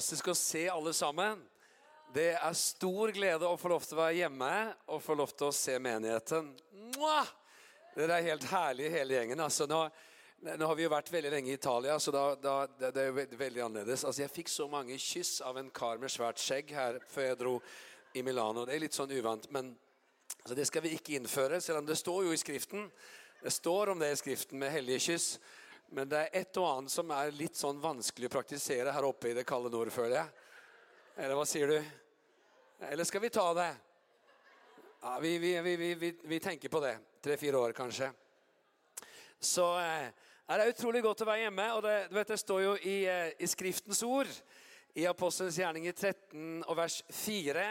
fantastisk å se alle sammen. Det er stor glede å få lov til å være hjemme og få lov til å se menigheten. Mwah! Dere er helt herlige, hele gjengen. Altså, nå, nå, har vi jo vært veldig lenge i Italia, så da, da, det, det, er veldig, veldig annerledes. Altså, jeg fikk så mange kyss av en kar med svært skjegg her før jeg dro i Milano. Det er litt sånn uvant, men altså, det skal vi ikke innføre, selv om det står jo i Skriften. Det står om det i Skriften med hellige kyss. Men det er et og annet som er litt sånn vanskelig å praktisere her oppe i det kalde nord, føler jeg. Eller hva sier du? Eller skal vi ta det? Ja, vi, vi, vi, vi tenker på det. Tre-fire år, kanskje. Så eh, er utrolig godt å være hjemme. og Det, vet, det står jo i, eh, i Skriftens ord, i Apostelens gjerninger 13 og vers 4,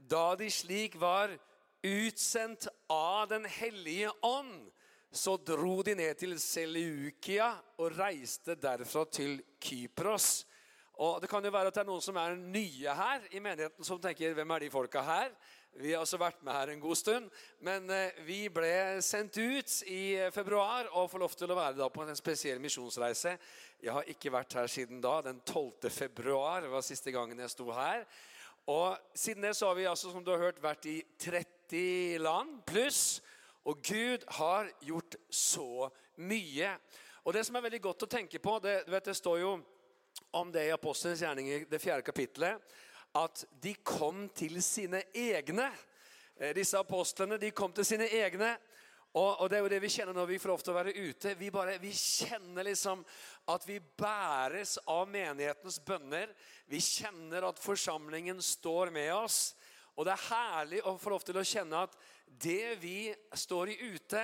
da de slik var utsendt av Den hellige ånd så dro de ned til Seleukia og reiste derfra til Kypros. Og Det kan jo være at det er noen som er nye her i menigheten, som tenker hvem er de folka her? Vi har også vært med her en god stund. Men eh, vi ble sendt ut i februar og får lov til å være da på en spesiell misjonsreise. Jeg har ikke vært her siden da. Den 12. februar var siste gangen jeg sto her. Og siden det så har vi altså, som du har hørt, vært i 30 land pluss. Og Gud har gjort så mye. Og Det som er veldig godt å tenke på, det, vet, det står jo om det i Apostelens gjerning i det fjerde kapittelet, at de kom til sine egne. Eh, disse apostlene de kom til sine egne. Og, og, Det er jo det vi kjenner når vi får lov til være ute. Vi, bare, vi kjenner liksom at vi bæres av menighetens bønner. Vi kjenner at forsamlingen står med oss. Og det er herlig å få lov til å kjenne at det vi står i ute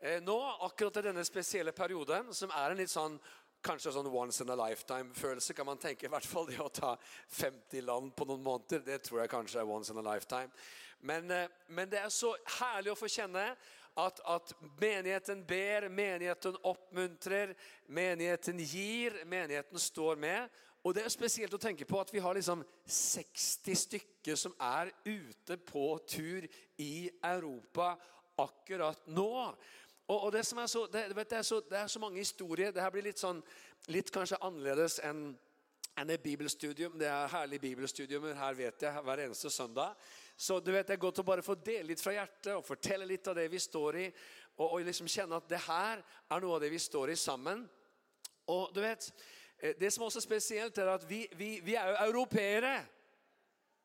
eh, nå, akkurat i denne spesielle perioden, som er en litt sånn Kanskje sånn once in a lifetime-følelse, kan man tenke. I hvert fall det å ta 50 land på noen måneder. Det tror jeg kanskje er once in a lifetime. Men, eh, men det er så herlig å få kjenne at, at, menigheten ber, menigheten oppmuntrer, menigheten gir, menigheten står med. Og det er spesielt å tenke på at vi har liksom 60 stykker som er ute på tur i Europa akkurat nå. Og, og det, er så, det, vet, det, er så, det, er så, mange historier. Det her blir litt, sånn, litt kanskje annerledes enn enn et bibelstudium. Det er herlige bibelstudium her vet jeg hver eneste søndag. Så du vet, Det er godt å bare få dele litt fra hjertet og fortelle litt av det vi står i. Og, og liksom kjenne at det her er noe av det vi står i sammen. Og du vet, det som også er spesielt, er at vi, vi, vi er jo europeere.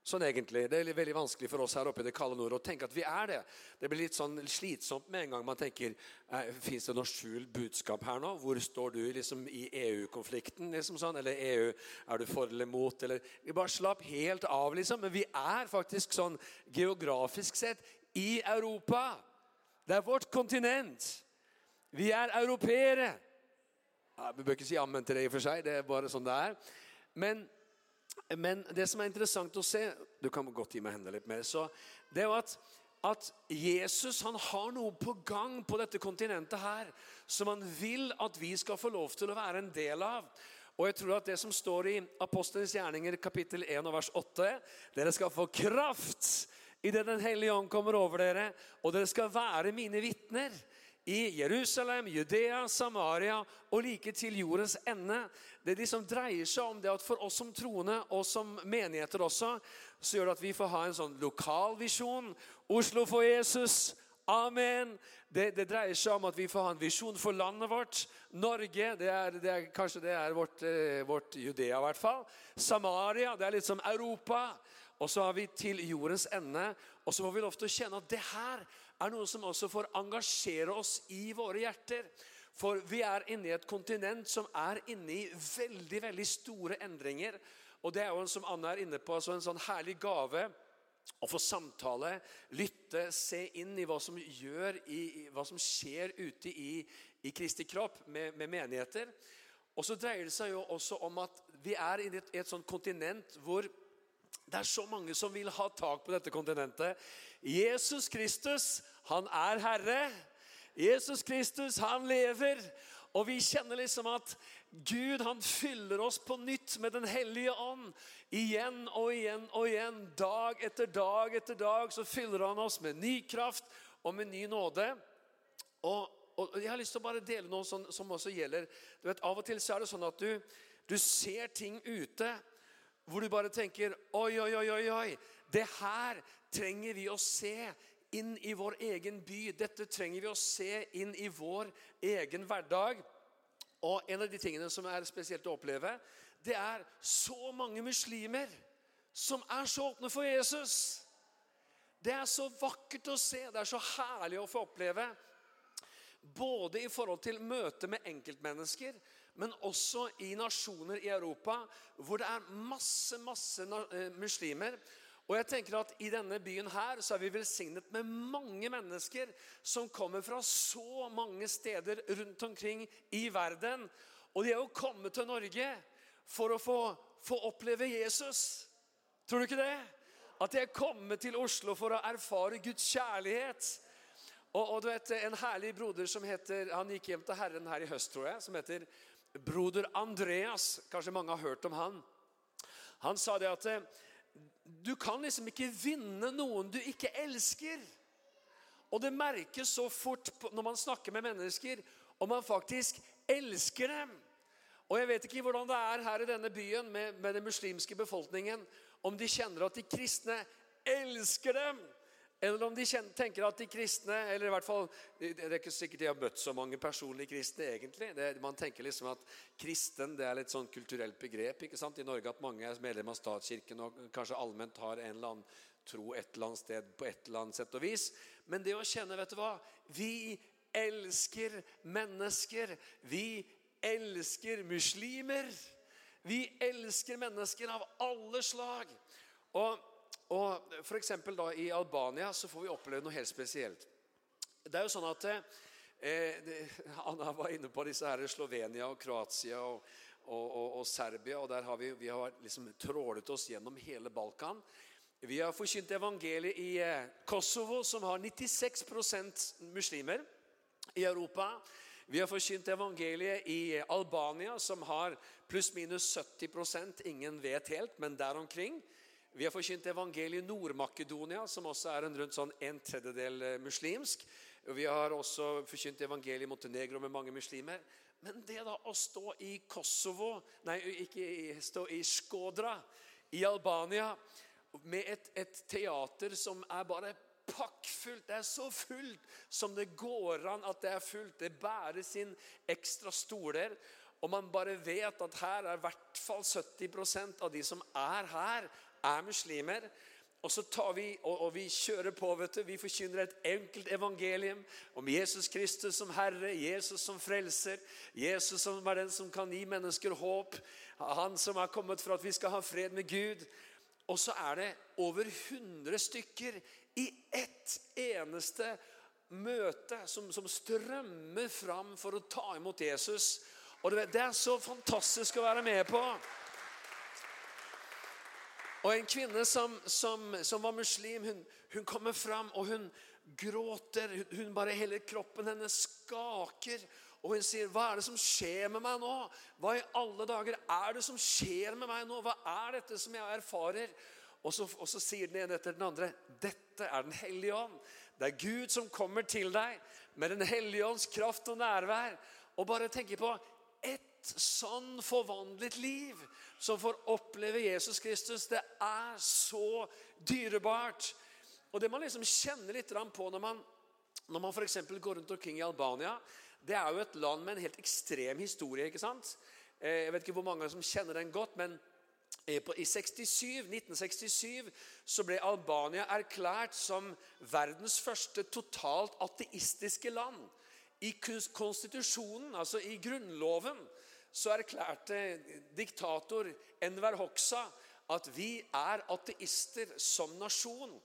Sånn egentlig. Det er veldig vanskelig for oss her oppe i det kalde nord å tenke at vi er det. Det blir litt sånn slitsomt med en gang man tenker eh, Fins det noe skjult budskap her nå? Hvor står du liksom i EU-konflikten? Liksom sånn? Eller EU, er du for eller mot? Eller, vi bare slapp helt av, liksom. Men vi er faktisk sånn geografisk sett i Europa. Det er vårt kontinent. Vi er europeere. Ja, vi bør ikke si ammen til det i og for seg. Det er bare sånn det er. Men, men, det som er interessant å se Du kan godt gi meg hendene litt mer. så det er jo at, at Jesus han har noe på gang på dette kontinentet her som han vil at vi skal få lov til å være en del av. Og jeg tror at det som står i Apostelens gjerninger kapittel 1 og vers 8 Dere skal få kraft idet Den hellige ånd kommer over dere, og dere skal være mine vitner i Jerusalem, Judea, Samaria og like til jordens ende. Det liksom dreier seg om det at for oss som troende og som menigheter også, så gjør det at vi får ha en sånn lokal visjon. Oslo for Jesus. Amen. Det, det, dreier seg om at vi får ha en visjon for landet vårt. Norge, det er, det er kanskje det er vårt, eh, vårt Judea i hvert fall. Samaria, det er litt som Europa. Og så har vi til jordens ende. Og så får vi lov til å kjenne at det her er noe som også får engasjere oss i våre hjerter. For vi er inne i et kontinent som er inne i veldig veldig store endringer. Og det er jo som Anne er inne på, altså en sånn herlig gave å få samtale, lytte, se inn i hva som, gjør i, hva som skjer ute i, i Kristi kropp med, med, menigheter. Og så dreier det seg jo også om at vi er i et, et sånt kontinent hvor det er så mange som vil ha tak på dette kontinentet. Jesus Kristus, han er Herre. Jesus Kristus, han lever. Og vi kjenner liksom at Gud han fyller oss på nytt med Den hellige ånd. Igjen og igjen og igjen. Dag etter dag etter dag så fyller han oss med ny kraft og med ny nåde. Og, og Jeg har lyst til å bare dele noe som, som også gjelder du vet, Av og til så er det sånn at du, du ser ting ute hvor du bare tenker Oi, oi, oi, oi, oi. Det her trenger vi å se inn i vår egen by. Dette trenger vi å se inn i vår egen hverdag. Og en av de tingene som er spesielt å oppleve, det er så mange muslimer som er så åpne for Jesus. Det er så vakkert å se, det er så herlig å få oppleve. Både i forhold til møte med enkeltmennesker, men også i nasjoner i Europa hvor det er masse, masse eh, muslimer. Og jeg tenker at I denne byen her så er vi velsignet med mange mennesker som kommer fra så mange steder rundt omkring i verden. Og de er jo kommet til Norge for å få, få oppleve Jesus. Tror du ikke det? At de er kommet til Oslo for å erfare Guds kjærlighet. Og, og, du vet, En herlig broder som heter Han gikk hjem til Herren her i høst, tror jeg. Som heter broder Andreas. Kanskje mange har hørt om han. Han sa det at du kan liksom ikke vinne noen du ikke elsker. Og det merkes så fort når man snakker med mennesker, om man faktisk elsker dem. Og Jeg vet ikke hvordan det er her i denne byen med, med den muslimske befolkningen. Om de kjenner at de kristne elsker dem eller om de tenker at de kristne eller i hvert fall, Det er ikke sikkert de har møtt så mange personlige kristne. egentlig. Det, man tenker liksom at kristen det er litt sånn kulturelt begrep ikke sant? i Norge. At mange er medlem av statskirken og kanskje allment har en eller annen tro et eller annet sted på et eller annet sett og vis. Men det å kjenne vet du hva? Vi elsker mennesker. Vi elsker muslimer. Vi elsker mennesker av alle slag. Og og for da I Albania så får vi oppleve noe helt spesielt. Det er jo sånn at eh, Anna var inne på disse her Slovenia og Kroatia og, og, og, og Serbia. og der har Vi, vi har liksom trålet oss gjennom hele Balkan. Vi har forkynt evangeliet i eh, Kosovo, som har 96% muslimer i Europa. Vi har forkynt evangeliet i Albania, som har pluss-minus 70% Ingen vet helt, men der omkring. Vi har forkynt evangeliet i Nord-Makedonia, som også er en rundt sånn en tredjedel eh, muslimsk. Vi har også forkynt evangeliet i Montenegro med mange muslimer. Men det da å stå i Kosovo Nei, ikke stå i Skodra i Albania med et, et teater som er bare pakkfullt. Det er så fullt som det går an at det er fullt. Det bæres inn ekstra stoler. Og man bare vet at her er i hvert fall 70% av de som er her, er muslimer. Og så tar vi, og, og vi kjører på. vet du, Vi forkynner et enkelt evangelium om Jesus Kristus som Herre, Jesus som frelser, Jesus som er den som kan gi mennesker håp. Han som er kommet for at vi skal ha fred med Gud. Og så er det over 100 stykker i ett eneste møte som, som strømmer fram for å ta imot Jesus. Og det er så fantastisk å være med på. Og en kvinne som, som, som var muslim, hun, hun, kommer fram og hun gråter. Hun, hun bare Hele kroppen hennes skaker. Og hun sier, 'Hva er det som skjer med meg nå?' 'Hva i alle dager er det som skjer med meg nå?' 'Hva er dette som jeg erfarer?' Og så, og så sier den ene etter den andre, 'Dette er Den hellige ånd.' Det er Gud som kommer til deg med Den hellige ånds kraft og nærvær. Og bare tenker på ett sånn forvandlet liv som får oppleve Jesus Kristus, det er så dyrebart. Og Det man liksom kjenner litt på når man, når man f.eks. går rundt omkring i Albania Det er jo et land med en helt ekstrem historie. ikke sant? Eh, jeg vet ikke hvor mange som kjenner den godt, men i 67, 1967 så ble Albania erklært som verdens første totalt ateistiske land. I konstitusjonen, altså i grunnloven, så erklærte diktator Enver Hoxha at vi er ateister som nasjon.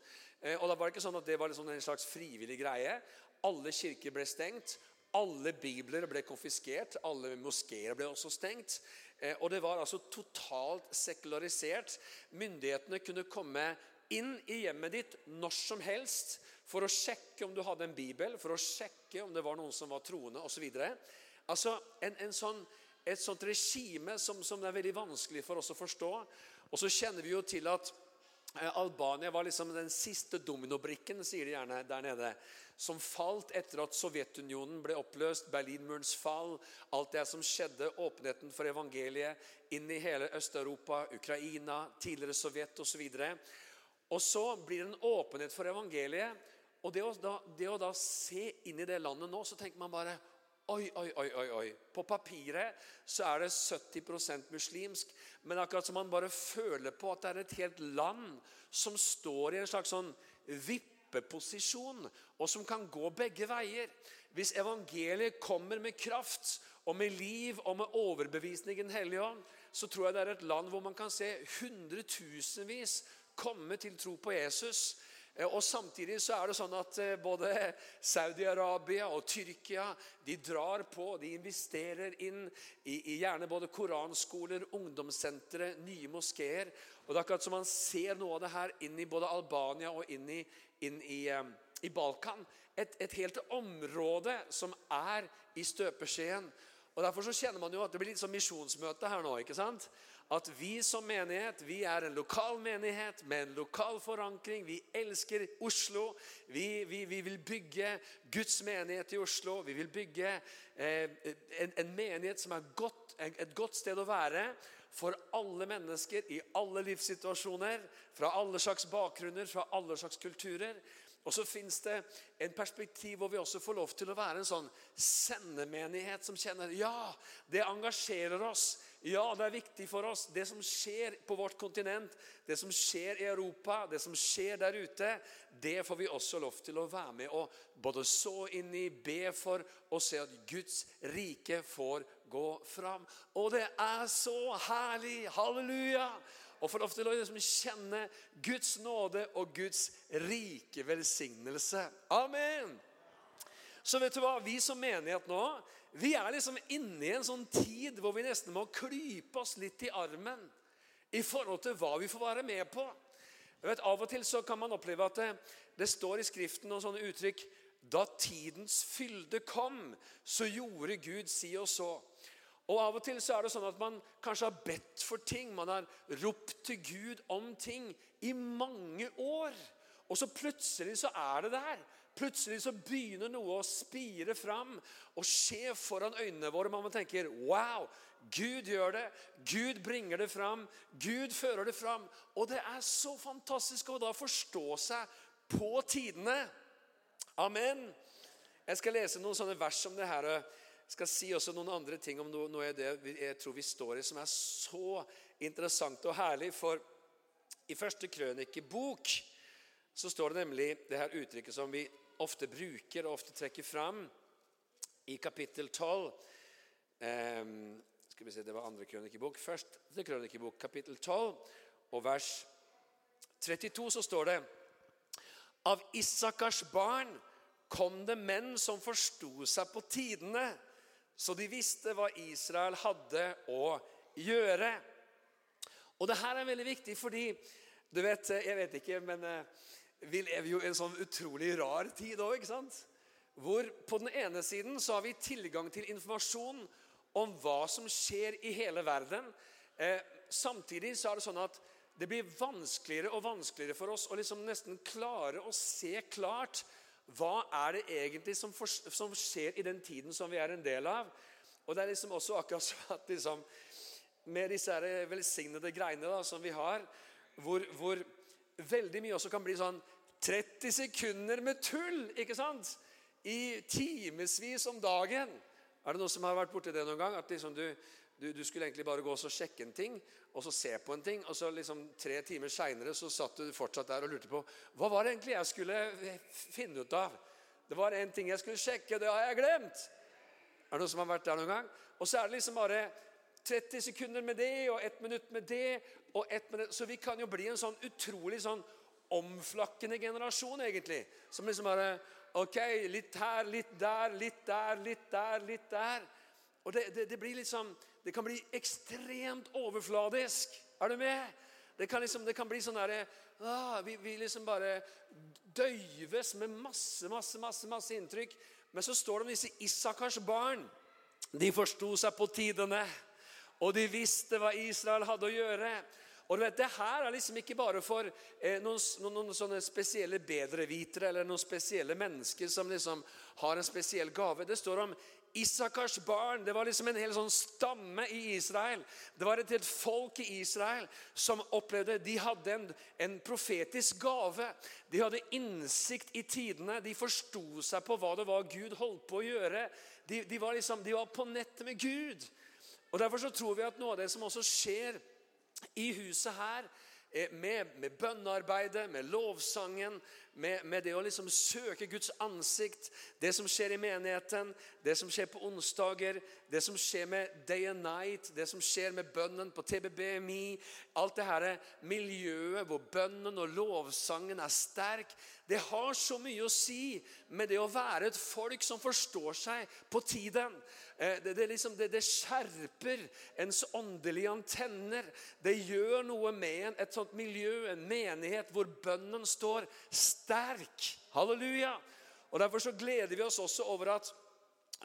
Eh, og da var det ikke sånn at det var liksom en slags frivillig greie. Alle kirker ble stengt. Alle bibler ble konfiskert. Alle moskeer ble også stengt. Eh, og det var altså totalt sekularisert. Myndighetene kunne komme inn i hjemmet ditt når som helst for å sjekke om du hadde en bibel, for å sjekke om det var noen som var troende osv. Altså, en, en sånn et sånt regime som, som, det er veldig vanskelig for oss å forstå. Og så kjenner vi jo til at Eh, Albania var liksom den siste dominobrikken sier de gjerne der nede, som falt etter at Sovjetunionen ble oppløst, Berlinmurens fall, alt det som skjedde, åpenheten for evangeliet inn i hele Øst-Europa, Ukraina, tidligere Sovjet osv. Og så blir det en åpenhet for evangeliet. Og det å, da, det å da se inn i det landet nå, så tenker man bare Oi, oi, oi, oi, oi. På papiret så er det 70% muslimsk, men akkurat som man bare føler på at det er et helt land som står i en slags sånn vippeposisjon, og som kan gå begge veier. Hvis evangeliet kommer med kraft og med liv og med overbevisning i Den hellige ånd, så tror jeg det er et land hvor man kan se hundretusenvis komme til tro på Jesus. Eh, og Samtidig så er det sånn at eh, både Saudi-Arabia og Tyrkia de drar på, de investerer inn i, i gjerne både koranskoler, ungdomssentre, nye moskeer. Og det er akkurat som man ser noe av det her inn i både Albania og inn i, inn i, eh, i Balkan. Et, et helt område som er i støpeskjeen. Og Derfor så kjenner man jo at det blir litt sånn misjonsmøte her nå. ikke sant? At vi som menighet vi er en lokal menighet med en lokal forankring. Vi elsker Oslo. Vi, vi, vi vil bygge Guds menighet i Oslo. Vi vil bygge eh, en, en, menighet som er godt, et godt sted å være for alle mennesker i alle livssituasjoner. Fra alle slags bakgrunner, fra alle slags kulturer. Og så fins det en perspektiv hvor vi også får lov til å være en sånn sendemenighet som kjenner ja, det engasjerer oss. Ja, det er viktig for oss. Det som skjer på vårt kontinent, det som skjer i Europa, det som skjer der ute, det får vi også lov til å være med og både så inn i, be for og se at Guds rike får gå fram. Og det er så herlig! Halleluja! Og få lov til å liksom kjenne Guds nåde og Guds rike velsignelse. Amen! Så vet du hva? Vi som menighet nå vi er liksom inne i en sånn tid hvor vi nesten må klype oss litt i armen i forhold til hva vi får være med på. Vet, Av og til så kan man oppleve at det, det står i Skriften noen sånne uttrykk Da tidens fylde kom, så gjorde Gud si og så. Og Av og til så er det sånn at man kanskje har bedt for ting. Man har ropt til Gud om ting i mange år. Og så plutselig så er det der. Plutselig så begynner noe å spire fram og skje foran øynene våre. Man tenker wow, Gud gjør det. Gud bringer det fram. Gud fører det fram. Og det er så fantastisk å da forstå seg på tidene. Amen. Jeg skal lese noen sånne vers om det her skal si også noen andre ting om noe, noe det jeg tror vi står i, som er så interessant og herlig. For i første krønikebok så står det nemlig det her uttrykket som vi ofte bruker og ofte trekker fram i kapittel 12. Eh, skal vi se, Det var andre krønikebok. Første krønikebok, kapittel 12, og vers 32, så står det Av Isakars barn kom det menn som forsto seg på tidene så de visste hva Israel hadde å gjøre. Og det her er veldig viktig fordi du vet, Jeg vet ikke, men eh, vi lever jo i en sånn utrolig rar tid òg. Hvor på den ene siden så har vi tilgang til informasjon om hva som skjer i hele verden. Eh, samtidig så er det sånn at det blir vanskeligere og vanskeligere for oss å liksom nesten klare å se klart hva er det egentlig som, for, som, skjer i den tiden som vi er en del av? Og det er liksom også akkurat sånn at liksom, med disse velsignede greiene da, som vi har, hvor, hvor, veldig mye også kan bli sånn 30 sekunder med tull, ikke sant? I timevis om dagen. Er det noen som har vært borti det noen gang? At liksom du, du, du, skulle egentlig bare gå og sjekke en ting, og så se på en ting. Og så liksom tre timer seinere satt du fortsatt der og lurte på hva var det egentlig jeg skulle finne ut av. Det var en ting jeg skulle sjekke, det har jeg glemt. Er det noen som har vært der noen gang? Og så er det liksom bare 30 sekunder med det, og 1 minutt med det. og ett minutt. Så vi kan jo bli en sånn utrolig sånn omflakkende generasjon, egentlig. Som liksom bare Ok, litt her, litt der, litt der, litt der, litt der. Og det, det, det blir liksom det kan bli ekstremt overfladisk. Er du med? Det kan, liksom, det kan bli sånn derre ah, vi, vi, liksom bare døyves med masse, masse, masse, masse inntrykk. Men så står det om disse Isakars barn. De forsto seg på tidene, og de visste hva Israel hadde å gjøre. Og du vet, Det her er liksom ikke bare for eh, noen, noen, noen, spesielle bedrevitere eller noen spesielle mennesker som liksom har en spesiell gave. Det står om Isakars barn. Det var liksom en hel sånn stamme i Israel. Det var et helt folk i Israel som opplevde De hadde en, en profetisk gave. De hadde innsikt i tidene. De forsto seg på hva det var Gud holdt på å gjøre. De, de, var, liksom, de var på nettet med Gud. Og Derfor så tror vi at noe av det som også skjer i huset her, eh, med, med bønnearbeidet, med lovsangen, med, med, det å liksom søke Guds ansikt, det som skjer i menigheten, det som skjer på onsdager, det som skjer med Day and Night, det som skjer med bønnen på TBBMI Alt det her miljøet hvor bønnen og lovsangen er sterk, det har så mye å si med det å være et folk som forstår seg på tiden. Eh, det, det, liksom, det, det, skjerper ens åndelige antenner. Det gjør noe med en, et sånt miljø, en menighet, hvor bønnen står sterk. Halleluja! Og Derfor så gleder vi oss også over at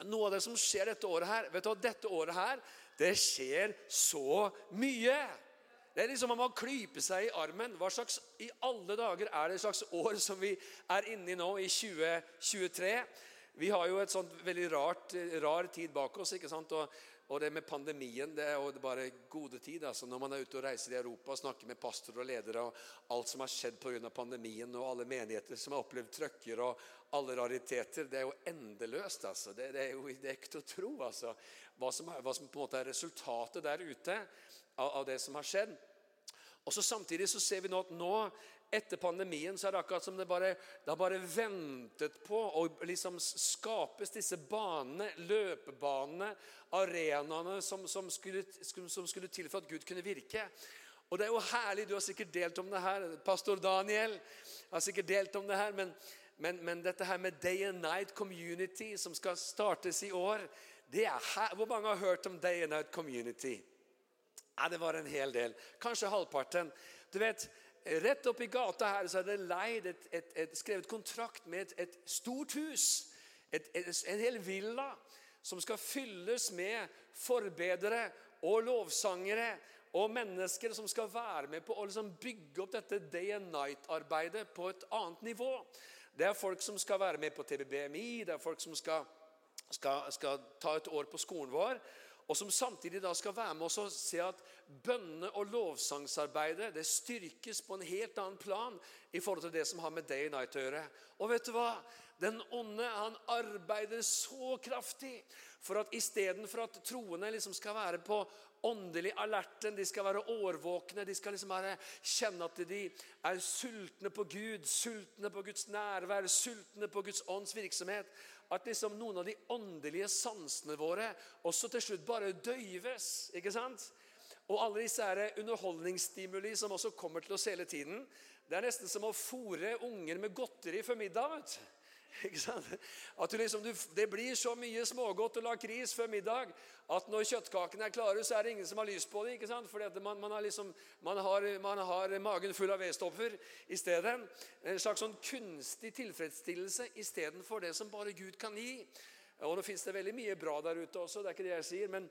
noe av det som skjer dette året her vet du, Dette året her, det skjer så mye. Det er liksom Man må klype seg i armen. Hva slags i alle dager er det slags år som vi er inne i nå, i 2023? Vi har jo et sånt veldig rart, rar tid bak oss. ikke sant? Og, og det med pandemien det er jo bare gode tid. altså Når man er ute og reiser i Europa og snakker med pastorer og ledere og alt som har skjedd pga. pandemien, og alle menigheter som har opplevd trøkker og alle rariteter, det er jo endeløst. altså. Det, det er jo det er å tro altså. hva, som er, hva som, på en måte er resultatet der ute av, av det som har skjedd. Og så Samtidig så ser vi nå at nå etter pandemien så er det akkurat som det bare, det bare ventet på å liksom skapes disse banene, løpebanene, arenaene som, som, skulle, som skulle til for at Gud kunne virke. Og det er jo herlig, Du har sikkert delt om det her. Pastor Daniel har sikkert delt om det her. Men, men, men dette her med Day and Night Community, som skal startes i år det er her. Hvor mange har hørt om Day and Night Community? Ja, det var en hel del. Kanskje halvparten. Du vet, Rett oppi gata her så er det leid et, et, et, skrevet kontrakt med et, stort hus. en hel villa som skal fylles med forbedere og lovsangere og mennesker som skal være med på å liksom bygge opp dette day and night-arbeidet på et annet nivå. Det er folk som skal være med på TBBMI, det er folk som skal, skal, skal ta et år på skolen vår og som samtidig da skal være med oss og se at bønne- og lovsangsarbeidet det styrkes på en helt annen plan i forhold til det som har med day and night å gjøre. Og vet du hva? Den onde han arbeider så kraftig for at istedenfor at troende liksom skal være på åndelig alerten, de skal være årvåkne, de skal liksom være, kjenne at de er sultne på Gud, sultne på Guds nærvær, sultne på Guds ånds virksomhet at liksom noen av de åndelige sansene våre også til slutt bare døyves. ikke sant? Og alle disse underholdningsstimuli som også kommer til oss hele tiden. Det er nesten som å fòre unger med godteri før middag. vet du. At liksom, Det blir så mye smågodt og lakris før middag at når kjøttkakene er klare, så er det ingen som har lyst på dem. Fordi man, man, har liksom, man, har, man, har magen full av vedstoffer i stedet. En slags sånn kunstig tilfredsstillelse istedenfor det som bare Gud kan gi. Og Nå fins det veldig mye bra der ute også, det er ikke det jeg sier, men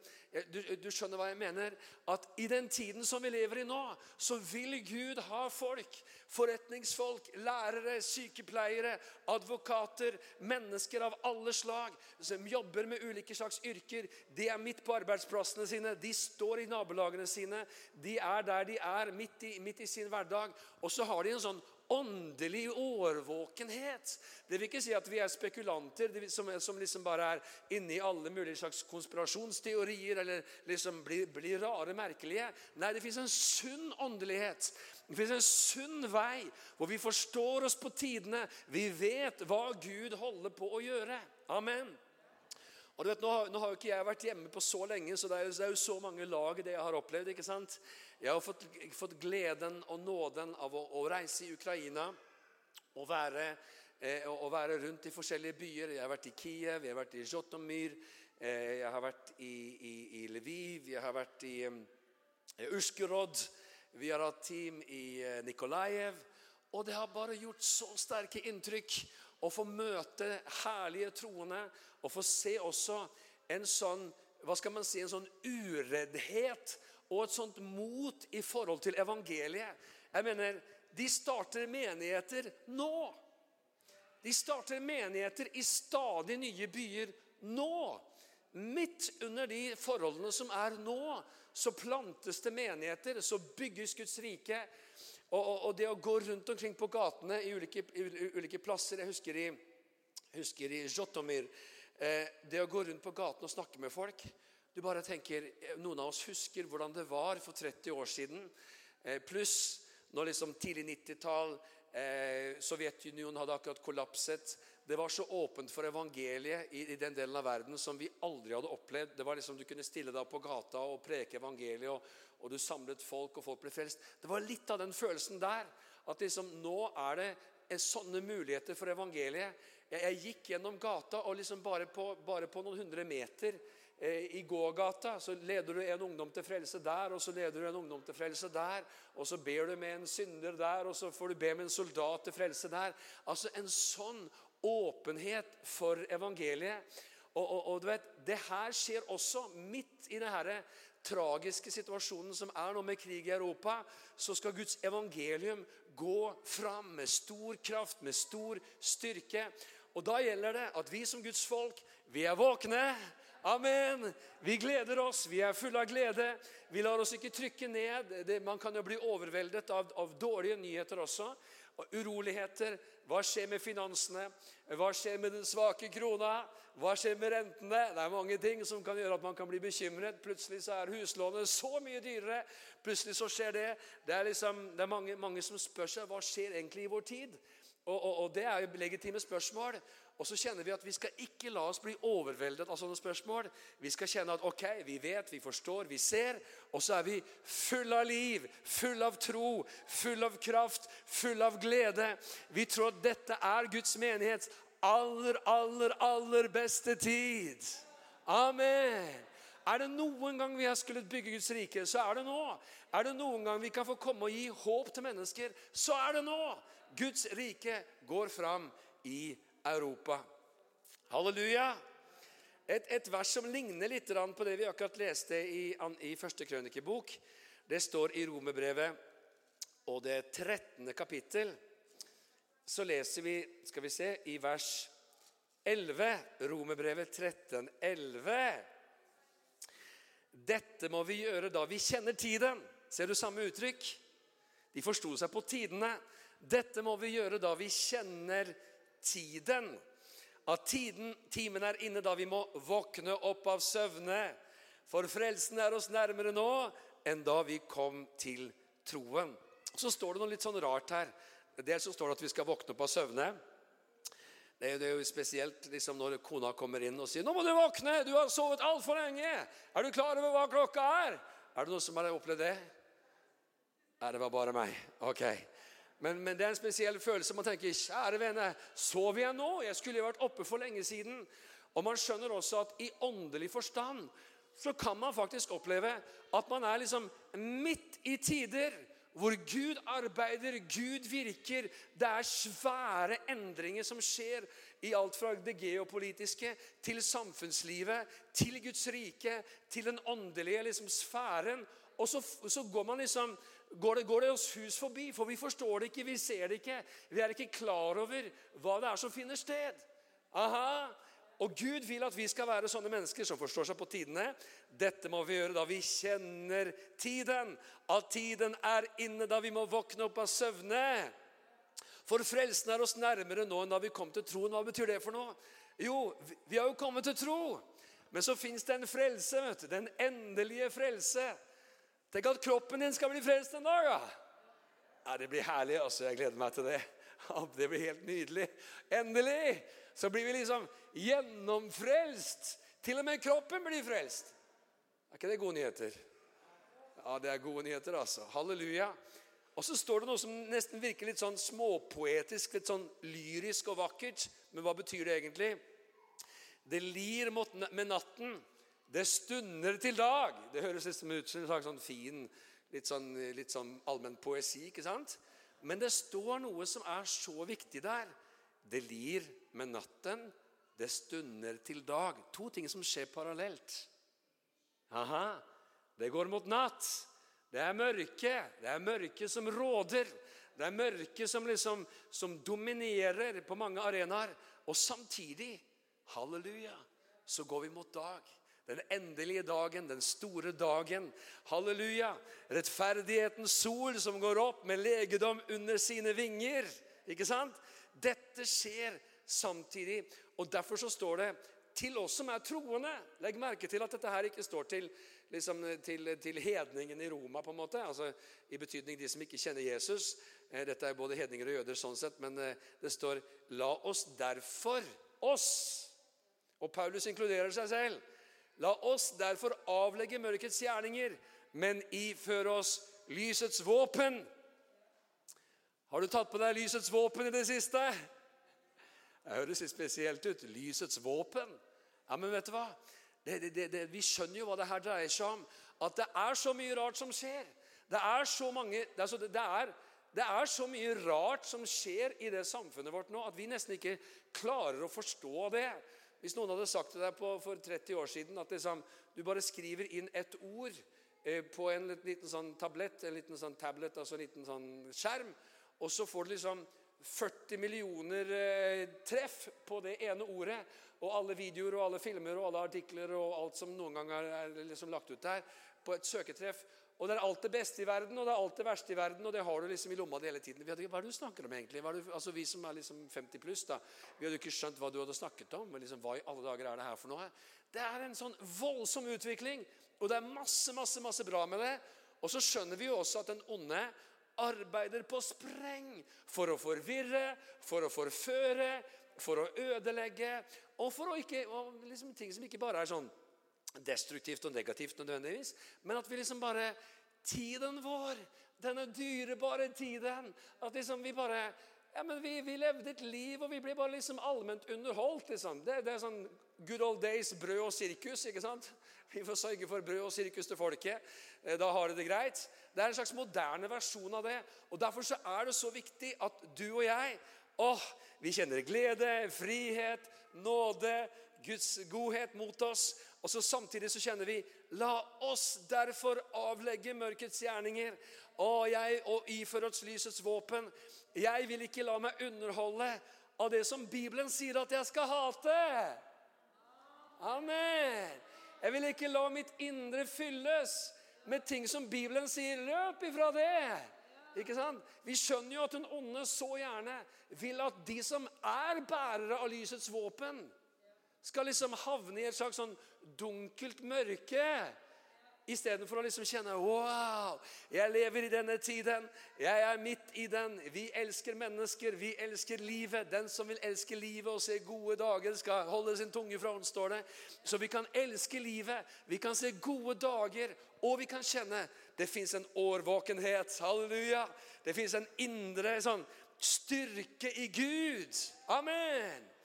du, du, skjønner hva jeg mener. At i den tiden som vi lever i nå, så vil Gud ha folk, forretningsfolk, lærere, sykepleiere, advokater, mennesker av alle slag, som jobber med ulike slags yrker. De er midt på arbeidsplassene sine, de står i nabolagene sine, de er der de er, midt i, midt i sin hverdag. Og så har de en sånn åndelig årvåkenhet. Det vil ikke si at vi er spekulanter som, som liksom bare er inne i alle mulige slags konspirasjonsteorier eller liksom blir, blir rare, merkelige. Nei, det fins en sunn åndelighet. Det fins en sunn vei hvor vi forstår oss på tidene. Vi vet hva Gud holder på å gjøre. Amen. Og du vet, nå har, nå har, jo ikke jeg vært hjemme på så lenge, så det er, det er, jo så mange lag i det jeg har opplevd. ikke sant? Jeg har fått, fått gleden og nåden av å, å reise i Ukraina og være, eh, å være, rundt i forskjellige byer. Jeg har vært i Kiev, jeg har vært i Zjotomyr, eh, jeg har vært i, i, i, Lviv, jeg har vært i um, Urskerod. Vi har hatt team i eh, Nikolajev. Og det har bare gjort så sterke inntrykk å få møte herlige troende og få se også en sånn hva skal man si, en sånn ureddhet og et sånt mot i forhold til evangeliet. Jeg mener, De starter menigheter nå. De starter menigheter i stadig nye byer nå. Midt under de forholdene som er nå, så plantes det menigheter, så bygges Guds rike. Og, og, og det å gå rundt omkring på gatene i ulike, ulike plasser Jeg husker i, husker i Jotomir eh, Det å gå rundt på gaten og snakke med folk Du bare tenker, Noen av oss husker hvordan det var for 30 år siden. Eh, Pluss når liksom tidlig 90-tall eh, Sovjetunionen hadde akkurat kollapset. Det var så åpent for evangeliet i, i, den delen av verden som vi aldri hadde opplevd. Det var liksom Du kunne stille deg på gata og preke evangeliet, og, og, du samlet folk, og folk ble frelst. Det var litt av den følelsen der. At liksom nå er det sånne muligheter for evangeliet. Jeg, jeg gikk gjennom gata, og liksom bare på, bare på noen hundre meter eh, i gågata så leder du en ungdom til frelse der, og så leder du en ungdom til frelse der. Og så ber du med en synder der, og så får du be med en soldat til frelse der. Altså En sånn åpenhet for evangeliet. Og, og, og, du vet, Det her skjer også midt i denne tragiske situasjonen som er nå med krig i Europa. Så skal Guds evangelium gå fram med stor kraft, med stor styrke. Og Da gjelder det at vi som Guds folk, vi er våkne. Amen. Vi gleder oss, vi er fulle av glede. Vi lar oss ikke trykke ned. Det, man kan jo bli overveldet av, av dårlige nyheter også og uroligheter. Hva skjer med finansene? Hva skjer med den svake krona? Hva skjer med rentene? Det er mange ting som kan gjøre at man kan bli bekymret. Plutselig så er huslånet så mye dyrere. Plutselig så skjer det. Det er, liksom, det er mange, mange, som spør seg hva skjer egentlig i vår tid. Og, og, og Det er jo legitime spørsmål. Og så kjenner vi at vi skal ikke la oss bli overveldet av sånne spørsmål. Vi skal kjenne at ok, vi vet, vi forstår, vi ser. Og så er vi full av liv, full av tro, full av kraft, full av glede. Vi tror at dette er Guds menighets aller, aller, aller beste tid. Amen. Er det noen gang vi har skullet bygge Guds rike, så er det nå. Er det noen gang vi kan få komme og gi håp til mennesker, så er det nå. Guds rike går fram i Europa. Halleluja! Et, et, vers som ligner litt på det vi akkurat leste i, i første krønikebok. Det står i Romerbrevet og det 13. kapittel. Så leser vi skal vi se, i vers 11. Romerbrevet 13, 11. Dette må vi gjøre da vi kjenner tiden. Ser du samme uttrykk? De forsto seg på tidene. Dette må vi gjøre da vi kjenner tiden. At tiden, timen er inne da vi må våkne opp av søvne. For frelsen er oss nærmere nå enn da vi kom til troen. Så står det noe litt sånn rart her. Dels så står det at vi skal våkne opp av søvne. Det er, jo, er spesielt liksom når kona kommer inn og sier 'Nå må du våkne! Du har sovet altfor lenge!' 'Er du klar over hva klokka er?' Er det noen som har opplevd det? Nei, det var bare meg. Ok. Men, men, det er en spesiell følelse. Man tenker 'Kjære vene, sover jeg nå?' Jeg skulle jo vært oppe for lenge siden. Og man skjønner også at i åndelig forstand så kan man faktisk oppleve at man er liksom midt i tider hvor Gud arbeider, Gud virker. Det er svære endringer som skjer i alt fra det geopolitiske til samfunnslivet, til Guds rike, til den åndelige liksom, sfæren. Og så, så går man liksom går det, går det oss hus forbi, for vi forstår det ikke, vi ser det ikke. Vi er ikke klar over hva det er som finner sted. Aha, og Gud vil at vi skal være sånne mennesker som forstår seg på tidene. Dette må vi gjøre da vi kjenner tiden. At tiden er inne da vi må våkne opp av søvne. For frelsen er oss nærmere nå enn da vi kom til troen. Hva betyr det for noe? Jo, vi har jo kommet til tro. Men så fins det en frelse. vet du, Den endelige frelse. Tenk at kroppen din skal bli frelst en dag. Ja. ja, Det blir herlig. altså. Jeg gleder meg til det. Det blir helt nydelig. Endelig så blir vi liksom gjennomfrelst. Til og med kroppen blir frelst. Er ikke det gode nyheter? Ja, det er gode nyheter, altså. Halleluja. Og så står det noe som nesten virker litt sånn småpoetisk, litt sånn lyrisk og vakkert. Men hva betyr det egentlig? Det lir med natten. Det stunder til dag. Det høres ut som en sånn fin, litt sånn, litt sånn allmenn poesi. ikke sant? Men det står noe som er så viktig der. Det lir med natten, det stunder til dag. To ting som skjer parallelt. Aha. Det går mot natt. Det er mørke. Det er mørke som råder. Det er mørke som, liksom, som dominerer på mange arenaer. Og samtidig, halleluja, så går vi mot dag. Den endelige dagen, den store dagen. Halleluja! Rettferdighetens sol som går opp med legedom under sine vinger. Ikke sant? Dette skjer samtidig. Og Derfor så står det til oss som er troende. Legg merke til at dette her ikke står til, liksom, til, til hedningen i Roma, på en måte. Altså, I betydning de som ikke kjenner Jesus. Eh, dette er både hedninger og jøder, sånn sett, men eh, det står 'La oss derfor oss'. Og Paulus inkluderer seg selv. La oss derfor avlegge mørkets gjerninger, men iføre oss lysets våpen. Har du tatt på deg lysets våpen i det siste? Det høres litt spesielt ut. Lysets våpen. Ja, men vet du hva? Det, det, det, vi skjønner jo hva det her dreier seg om. At det er så mye rart som skjer. Det er så mange det er, så, er, er så mye rart som skjer i det samfunnet vårt nå, at vi nesten ikke klarer å forstå det. Hvis noen hadde sagt til deg på, for 30 år siden at liksom, du bare skriver inn ett ord eh, på en liten sånn tablett, en liten sånn tablet, altså en liten sånn skjerm, og så får du liksom 40 millioner eh, treff på det ene ordet, og alle videoer og alle filmer og alle artikler og alt som noen gang er liksom lagt ut der, på et søketreff. Og det er alt det beste i verden og det er alt det verste i verden, og det har du liksom i lomma di hele tiden. Hva er det du snakker om egentlig? Du, altså Vi som er liksom 50 pluss, da, vi hadde ikke skjønt hva du hadde snakket om. men liksom, Hva i alle dager er det her for noe? Det er en sånn voldsom utvikling, og det er masse, masse, masse bra med det. Og så skjønner vi jo også at den onde arbeider på spreng for å forvirre, for å forføre, for å ødelegge, og for å ikke, og liksom ting som ikke bare er sånn destruktivt og negativt nødvendigvis, men at vi liksom bare Tiden vår, denne dyrebare tiden At liksom vi bare ja, men vi, vi, levde et liv, og vi ble bare liksom allment underholdt. liksom. Det, det, er sånn good old days brød og sirkus. ikke sant? Vi får sørge for brød og sirkus til folket. Eh, da har de det greit. Det er en slags moderne versjon av det. og Derfor så er det så viktig at du og jeg åh, vi kjenner glede, frihet, nåde, Guds godhet mot oss. Og så Samtidig så kjenner vi La oss derfor avlegge mørkets gjerninger og, jeg, og iføre oss lysets våpen. Jeg vil ikke la meg underholde av det som Bibelen sier at jeg skal hate. Amen. Jeg vil ikke la mitt indre fylles med ting som Bibelen sier. Løp ifra det. Ikke sant? Vi skjønner jo at den onde så gjerne vil at de som er bærere av lysets våpen, skal liksom havne i et slags sånn dunkelt mørke. Istedenfor å liksom kjenne Wow, jeg lever i denne tiden. Jeg er midt i den. Vi elsker mennesker. Vi elsker livet. Den som vil elske livet og se gode dager, skal holde sin tunge fra hånd, står det. Så vi kan elske livet. Vi kan se gode dager, og vi kan kjenne det fins en årvåkenhet. Halleluja. Det fins en indre sånn styrke i Gud. Amen.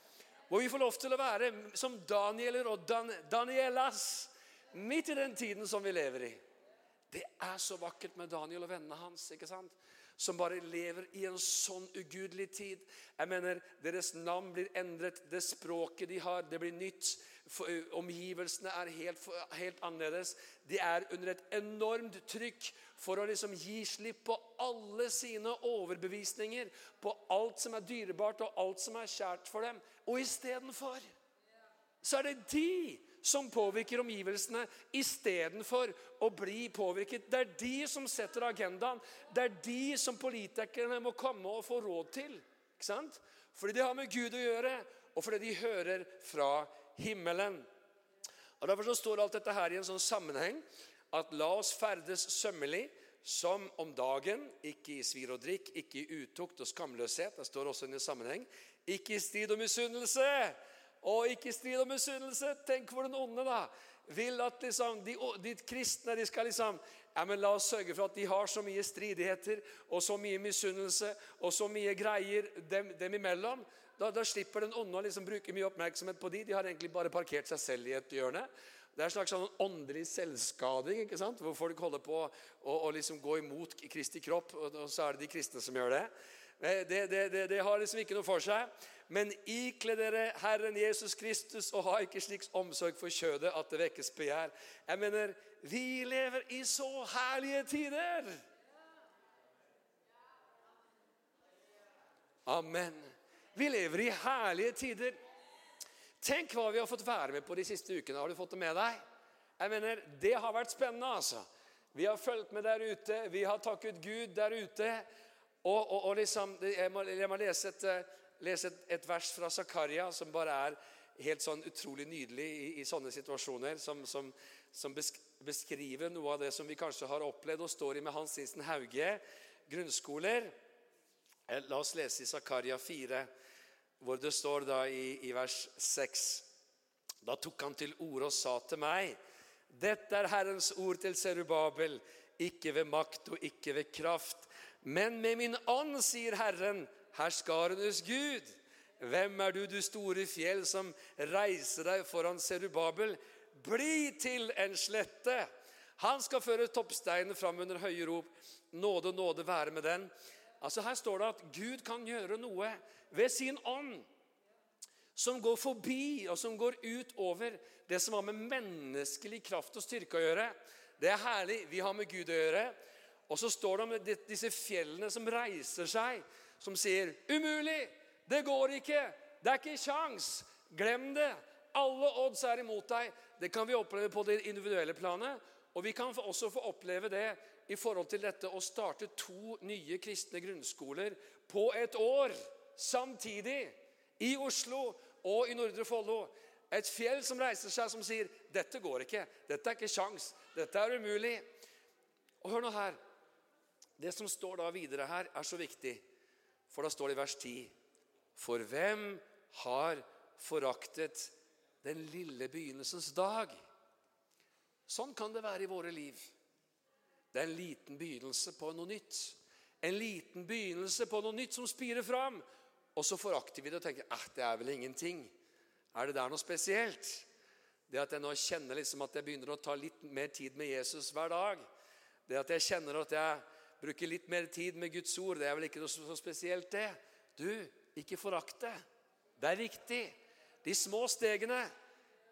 Hvor vi får lov til å være som Danieler og Dan Danielas midt i den tiden som vi lever i. Det er så vakkert med Daniel og vennene hans. ikke sant? Som bare lever i en sånn ugudelig tid. Jeg mener, Deres navn blir endret, det språket de har, det blir nytt. Omgivelsene er helt, helt annerledes. De er under et enormt trykk for å liksom gi slipp på alle sine overbevisninger, på alt som er dyrebart og alt som er kjært for dem. Og istedenfor så er det de som påvirker omgivelsene, istedenfor å bli påvirket. Det er de som setter agendaen. Det er de som politikerne må komme og få råd til. Ikke sant? Fordi de har med Gud å gjøre, og fordi de hører fra himmelen. Og Derfor så står alt dette her i en sånn sammenheng at la oss ferdes sømmelig som om dagen, ikke i svir og drikk, ikke i utukt og skamløshet. Det står også i en sammenheng. Ikke i strid og misunnelse. Og ikke i strid og misunnelse. Tenk hvor den onde da vil at liksom, de, de, kristne de skal liksom ja, men La oss sørge for at de har så mye stridigheter og så mye misunnelse og så mye greier dem, dem imellom. Da, da, slipper den onde å liksom bruke mye oppmerksomhet på de. De har egentlig bare parkert seg selv i et hjørne. Det er en slags sånn åndelig selvskading ikke sant? hvor folk holder på å, å liksom gå imot Kristi kropp. Og, og, så er det de kristne som gjør det. Det, det, det, det har liksom ikke noe for seg. Men ikle dere Herren Jesus Kristus og ha ikke slik omsorg for kjødet at det vekkes begjær. Jeg mener, vi lever i så herlige tider. Amen. Vi lever i herlige tider. Tenk hva vi har fått være med på de siste ukene. Har du fått det med deg? Jeg mener, Det har vært spennende, altså. Vi har fulgt med der ute. Vi har takket Gud der ute. Og, og, og liksom, jeg må, jeg må lese, et, lese et, et, vers fra Zakaria som bare er helt sånn utrolig nydelig i, i sånne situasjoner. Som, som, som, beskriver noe av det som vi kanskje har opplevd og står i med Hans Nilsen Hauge. Grunnskoler. Eh, la oss lese i Zakaria 4, hvor det står da i, i vers 6. Da tok han til orde og sa til meg dette er Herrens ord til Serubabel, ikke ved makt og ikke ved kraft, men med min ånd, sier Herren, herskarenes Gud. Hvem er du, du store fjell, som reiser deg foran Serubabel? Bli til en slette. Han skal føre toppsteinen fram under høye rop. Nåde, nåde være med den. Altså Her står det at Gud kan gjøre noe ved sin ånd som går forbi og som går ut over det som har med menneskelig kraft og styrke å gjøre. Det er herlig. Vi har med Gud å gjøre. Og så står det om disse fjellene som reiser seg, som sier 'Umulig! Det går ikke! Det er ikke kjangs! Glem det! Alle odds er imot deg.' Det kan vi oppleve på det individuelle planet. Og vi kan også få oppleve det i forhold til dette å starte to nye kristne grunnskoler på et år samtidig i Oslo og i Nordre Follo. Et fjell som reiser seg, som sier 'Dette går ikke. Dette er ikke sjans. Dette er umulig.' Og hør nå her. Det som står da videre her, er så viktig. For da står det i vers 10.: For hvem har foraktet den lille begynnelsens dag? Sånn kan det være i våre liv. Det er en liten begynnelse på noe nytt. En liten begynnelse på noe nytt som spirer fram. Og så forakter vi det og tenker at det er vel ingenting. Er det der noe spesielt? Det at jeg nå kjenner liksom at jeg begynner å ta litt mer tid med Jesus hver dag. Det at jeg kjenner at jeg bruker litt mer tid med Guds ord, det er vel ikke noe så spesielt, det. Du, ikke forakt det. Det er viktig. De små stegene.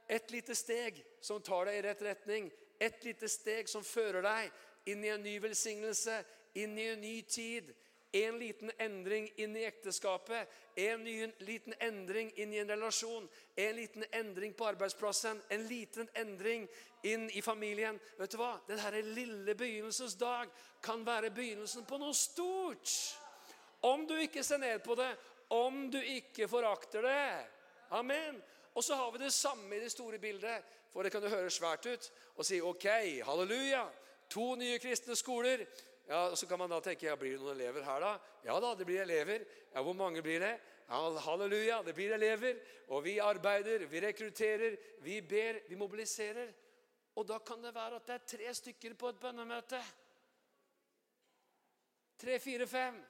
Et lite steg som tar deg i rett retning. Et lite steg som fører deg inn i en ny velsignelse, inn i en ny tid en liten endring inn i ekteskapet, en ny, liten endring inn i en relasjon, en liten endring på arbeidsplassen, en liten endring inn i familien. Vet du hva? Denne lille begynnelsens dag kan være begynnelsen på noe stort. Om du ikke ser ned på det, om du ikke forakter det. Amen. Og så har vi det samme i det store bildet, for det kan jo høres svært ut og si ok, halleluja. To nye kristne skoler. Ja, Så kan man da tenke ja, blir det noen elever her, da? Ja da, det blir elever. Ja, Hvor mange blir det? Ja, halleluja, det blir elever. Og vi arbeider, vi rekrutterer, vi ber, vi mobiliserer. Og da kan det være at det er tre stykker på et bønnemøte. Tre, fire, fem.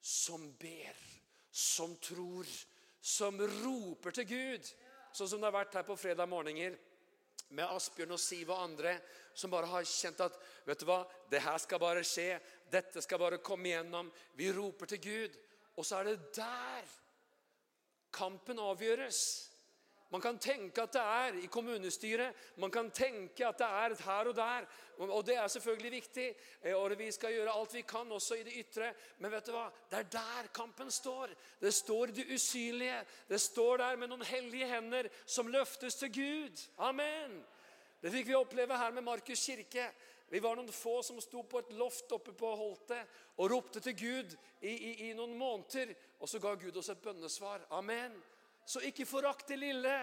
Som ber, som tror, som roper til Gud. Sånn som det har vært her på fredag morgener med Asbjørn og Siv og andre som bare har kjent at vet du hva, det her skal bare skje. Dette skal bare komme igjennom. Vi roper til Gud. Og så er det der kampen avgjøres. Man kan tenke at det er i kommunestyret, man kan tenke at det er her og der. Og det er selvfølgelig viktig, eh, og vi skal gjøre alt vi kan også i det ytre. Men vet du hva? det er der kampen står. Det står det usynlige. Det står der med noen hellige hender som løftes til Gud. Amen. Det fikk vi oppleve her med Markus kirke. Vi var noen få som sto på et loft oppe på Holtet og ropte til Gud i, i, i noen måneder. Og så ga Gud oss et bønnesvar. Amen. Så ikke forakt det lille.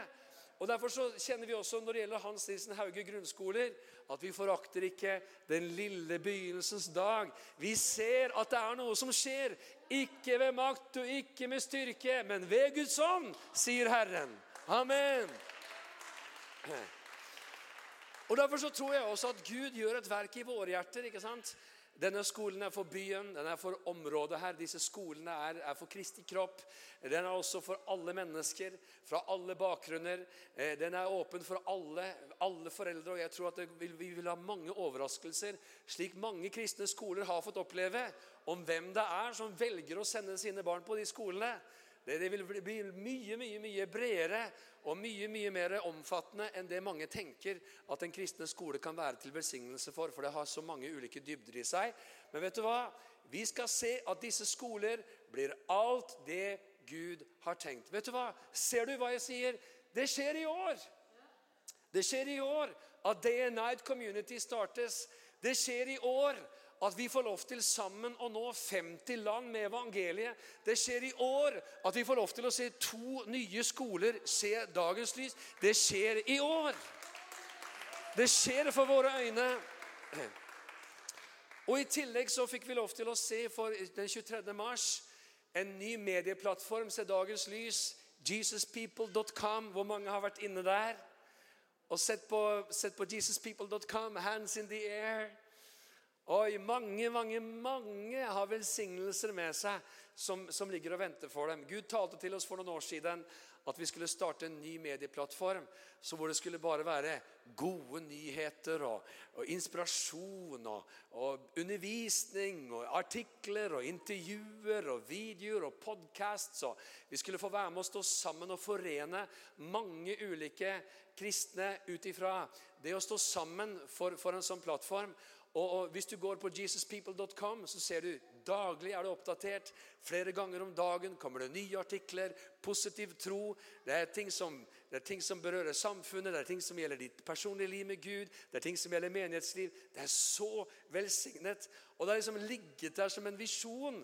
Og Derfor så kjenner vi også når det gjelder Hans Nilsen Hauge grunnskoler, at vi forakter ikke den lille begynnelsens dag. Vi ser at det er noe som skjer. Ikke ved makt og ikke med styrke, men ved Guds ånd, sier Herren. Amen. Og Derfor så tror jeg også at Gud gjør et verk i våre hjerter. ikke sant? Denne skolen er for byen, den er for området her. Disse skolene er, er for Kristi kropp. Den er også for alle mennesker, fra alle bakgrunner. Eh, den er åpen for alle, alle foreldre. og jeg tror at vil, Vi vil ha mange overraskelser, slik mange kristne skoler har fått oppleve, om hvem det er som velger å sende sine barn på de skolene. Det, vil bli mye, mye, mye bredere og mye mye mer omfattende enn det mange tenker at en kristne skole kan være til velsignelse for. For det har så mange ulike dybder i seg. Men vet du hva? Vi skal se at disse skoler blir alt det Gud har tenkt. Vet du hva? Ser du hva jeg sier? Det skjer i år. Det skjer i år at Day and Night Community startes. Det skjer i år at vi får lov til sammen å nå 50 land med evangeliet. Det skjer i år at vi får lov til å se to nye skoler se dagens lys. Det skjer i år. Det skjer for våre øyne. Og I tillegg så fikk vi lov til å se for den 23. mars en ny medieplattform se dagens lys. JesusPeople.com. Hvor mange har vært inne der? Og sett på, på JesusPeople.com. Hands in the air. Oi, mange, mange, mange har velsignelser med seg som, som, ligger og venter for dem. Gud talte til oss for noen år siden at vi skulle starte en ny medieplattform så hvor det skulle bare være gode nyheter og, og inspirasjon og, og, undervisning og artikler og intervjuer og videoer og podcasts. Og vi skulle få være med å stå sammen og forene mange ulike kristne ut ifra det å stå sammen for, for en sånn plattform. Og, Hvis du går på jesuspeople.com, så ser du daglig er det oppdatert. Flere ganger om dagen kommer det nye artikler. Positiv tro. Det er ting som, er ting som berører samfunnet, det er ting som gjelder ditt personlige liv med Gud, det er ting som gjelder menighetsliv. Det er så velsignet. Og det har liksom ligget der som en visjon.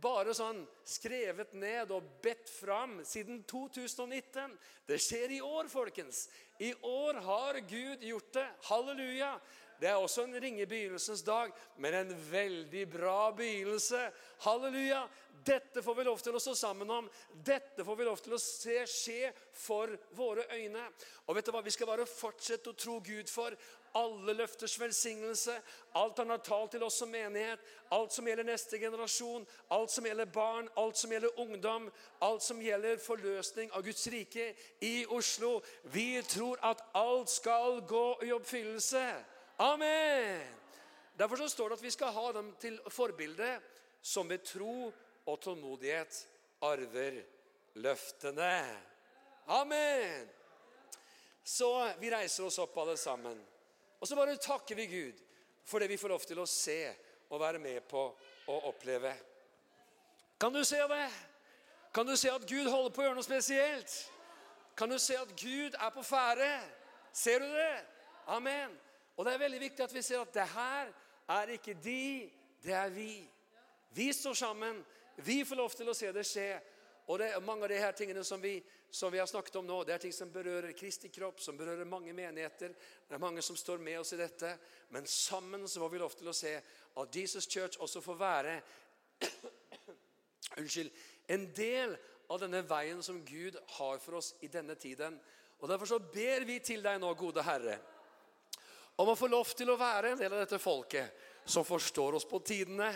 Bare sånn skrevet ned og bedt fram siden 2019. Det skjer i år, folkens. I år har Gud gjort det. Halleluja. Det er også en ringe begynnelsens dag, men en veldig bra begynnelse. Halleluja! Dette får vi lov til å stå sammen om. Dette får vi lov til å se skje for våre øyne. Og vet du hva? Vi skal bare fortsette å tro Gud for alle løfters velsignelse, alt han har talt til oss som menighet, alt som gjelder neste generasjon, alt som gjelder barn, alt som gjelder ungdom, alt som gjelder forløsning av Guds rike i Oslo. Vi tror at alt skal gå i oppfyllelse. Amen! Derfor så står det at vi skal ha dem til forbilde som ved tro og tålmodighet arver løftene. Amen! Så vi reiser oss opp alle sammen. Og så bare takker vi Gud for det vi får lov til å se og være med på å oppleve. Kan du se det? Kan du se at Gud holder på å gjøre noe spesielt? Kan du se at Gud er på ferde? Ser du det? Amen. Og det er veldig viktig at vi ser at det her er ikke de, det er vi. Vi står sammen. Vi får lov til å se det skje. Og det Mange av de her tingene som vi, som vi har snakket om nå, det er ting som berører Kristi kropp, som berører mange menigheter. Det er mange som står med oss i dette. Men sammen så får vi lov til å se at Jesus Church også får være unnskyld, en del av denne veien som Gud har for oss i denne tiden. Og Derfor så ber vi til deg nå, gode Herre om å få lov til å være en del av dette folket som forstår oss på tidene.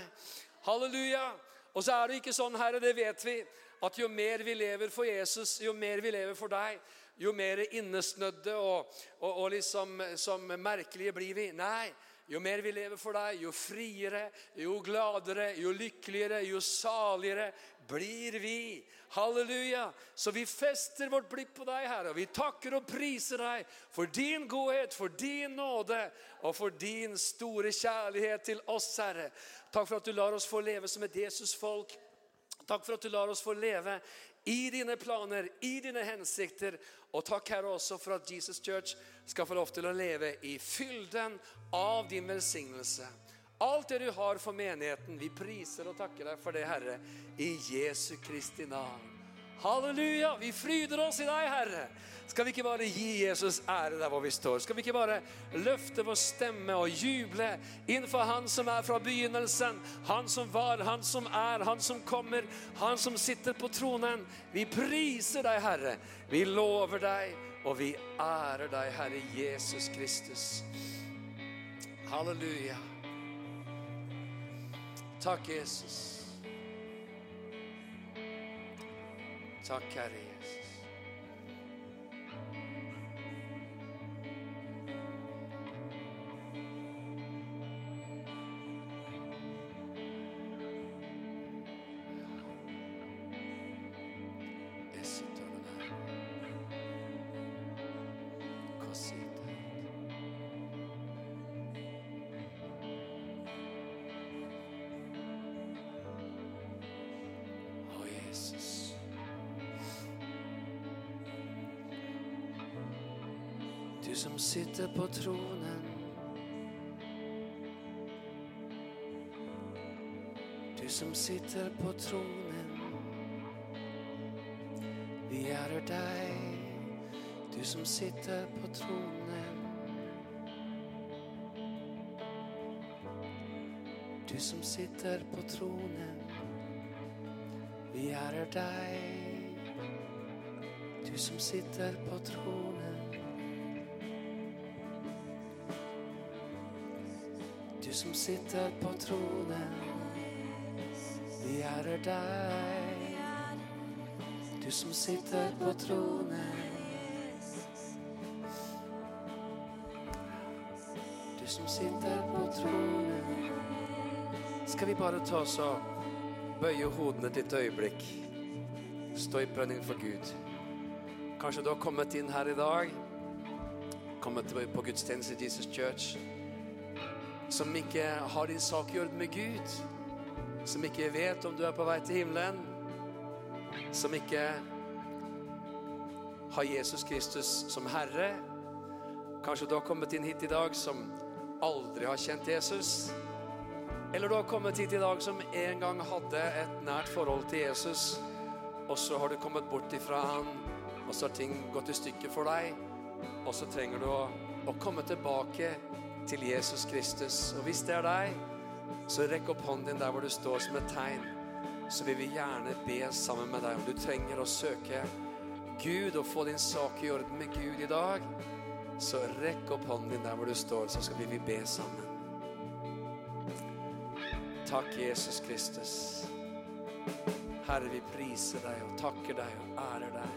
Halleluja! Og så er det ikke sånn, Herre, det vet vi, at jo mer vi lever for Jesus, jo mer vi lever for deg, jo mer innesnødde og, og, og liksom som merkelige blir vi. Nei, jo mer vi lever for deg, jo friere, jo gladere, jo lykkeligere, jo saligere blir vi. Halleluja. Så vi fester vårt blikk på deg, Herre. Og vi takker og priser deg for din godhet, for din nåde og for din store kjærlighet til oss, Herre. Takk for at du lar oss få leve som et Jesus-folk. Takk for at du lar oss få leve i dine planer, i dine hensikter. Og takk, Herre, også for at Jesus Church skal få lov til å leve i fylden av din velsignelse. Alt det du har for menigheten, vi priser og takker deg for det, Herre, i Jesu Kristi navn. Halleluja! Vi fryder oss i deg, Herre. Skal vi ikke bare gi Jesus ære der hvor vi står? Skal vi ikke bare løfte vår stemme og juble innenfor Han som er fra begynnelsen, Han som var, Han som er, Han som kommer, Han som sitter på tronen? Vi priser deg, Herre. Vi lover deg, og vi ærer deg, Herre Jesus Kristus. Halleluja. Takk, Jesus. Takk, Herre Jesus. Du som sitter på tronen. Du som sitter på tronen. Vi ærer deg, du som sitter på tronen. Du som sitter på tronen. Vi ærer deg, du som sitter på tronen. Som sitter på tronen. Vi ærer deg, du som sitter på tronen. Du som sitter på tronen. Skal vi bare ta oss og bøye hodene et lite øyeblikk? Stå i bønning for Gud. Kanskje du har kommet inn her i dag, kommet på gudstjeneste i Jesus Church, som ikke har din sak i med Gud, som ikke vet om du er på vei til himmelen, som ikke har Jesus Kristus som Herre. Kanskje du har kommet inn hit i dag som aldri har kjent Jesus. Eller du har kommet hit i dag som en gang hadde et nært forhold til Jesus, og så har du kommet bort ifra han, og så har ting gått i stykker for deg, og så trenger du å, å komme tilbake til Jesus Kristus. Og hvis det er deg, så rekk opp hånden din der hvor du står som et tegn. Så vil vi gjerne be sammen med deg om du trenger å søke Gud og få din sak i orden med Gud i dag. Så rekk opp hånden din der hvor du står, så skal vi be sammen. Takk, Jesus Kristus. Herre, vi priser deg og takker deg og ærer deg.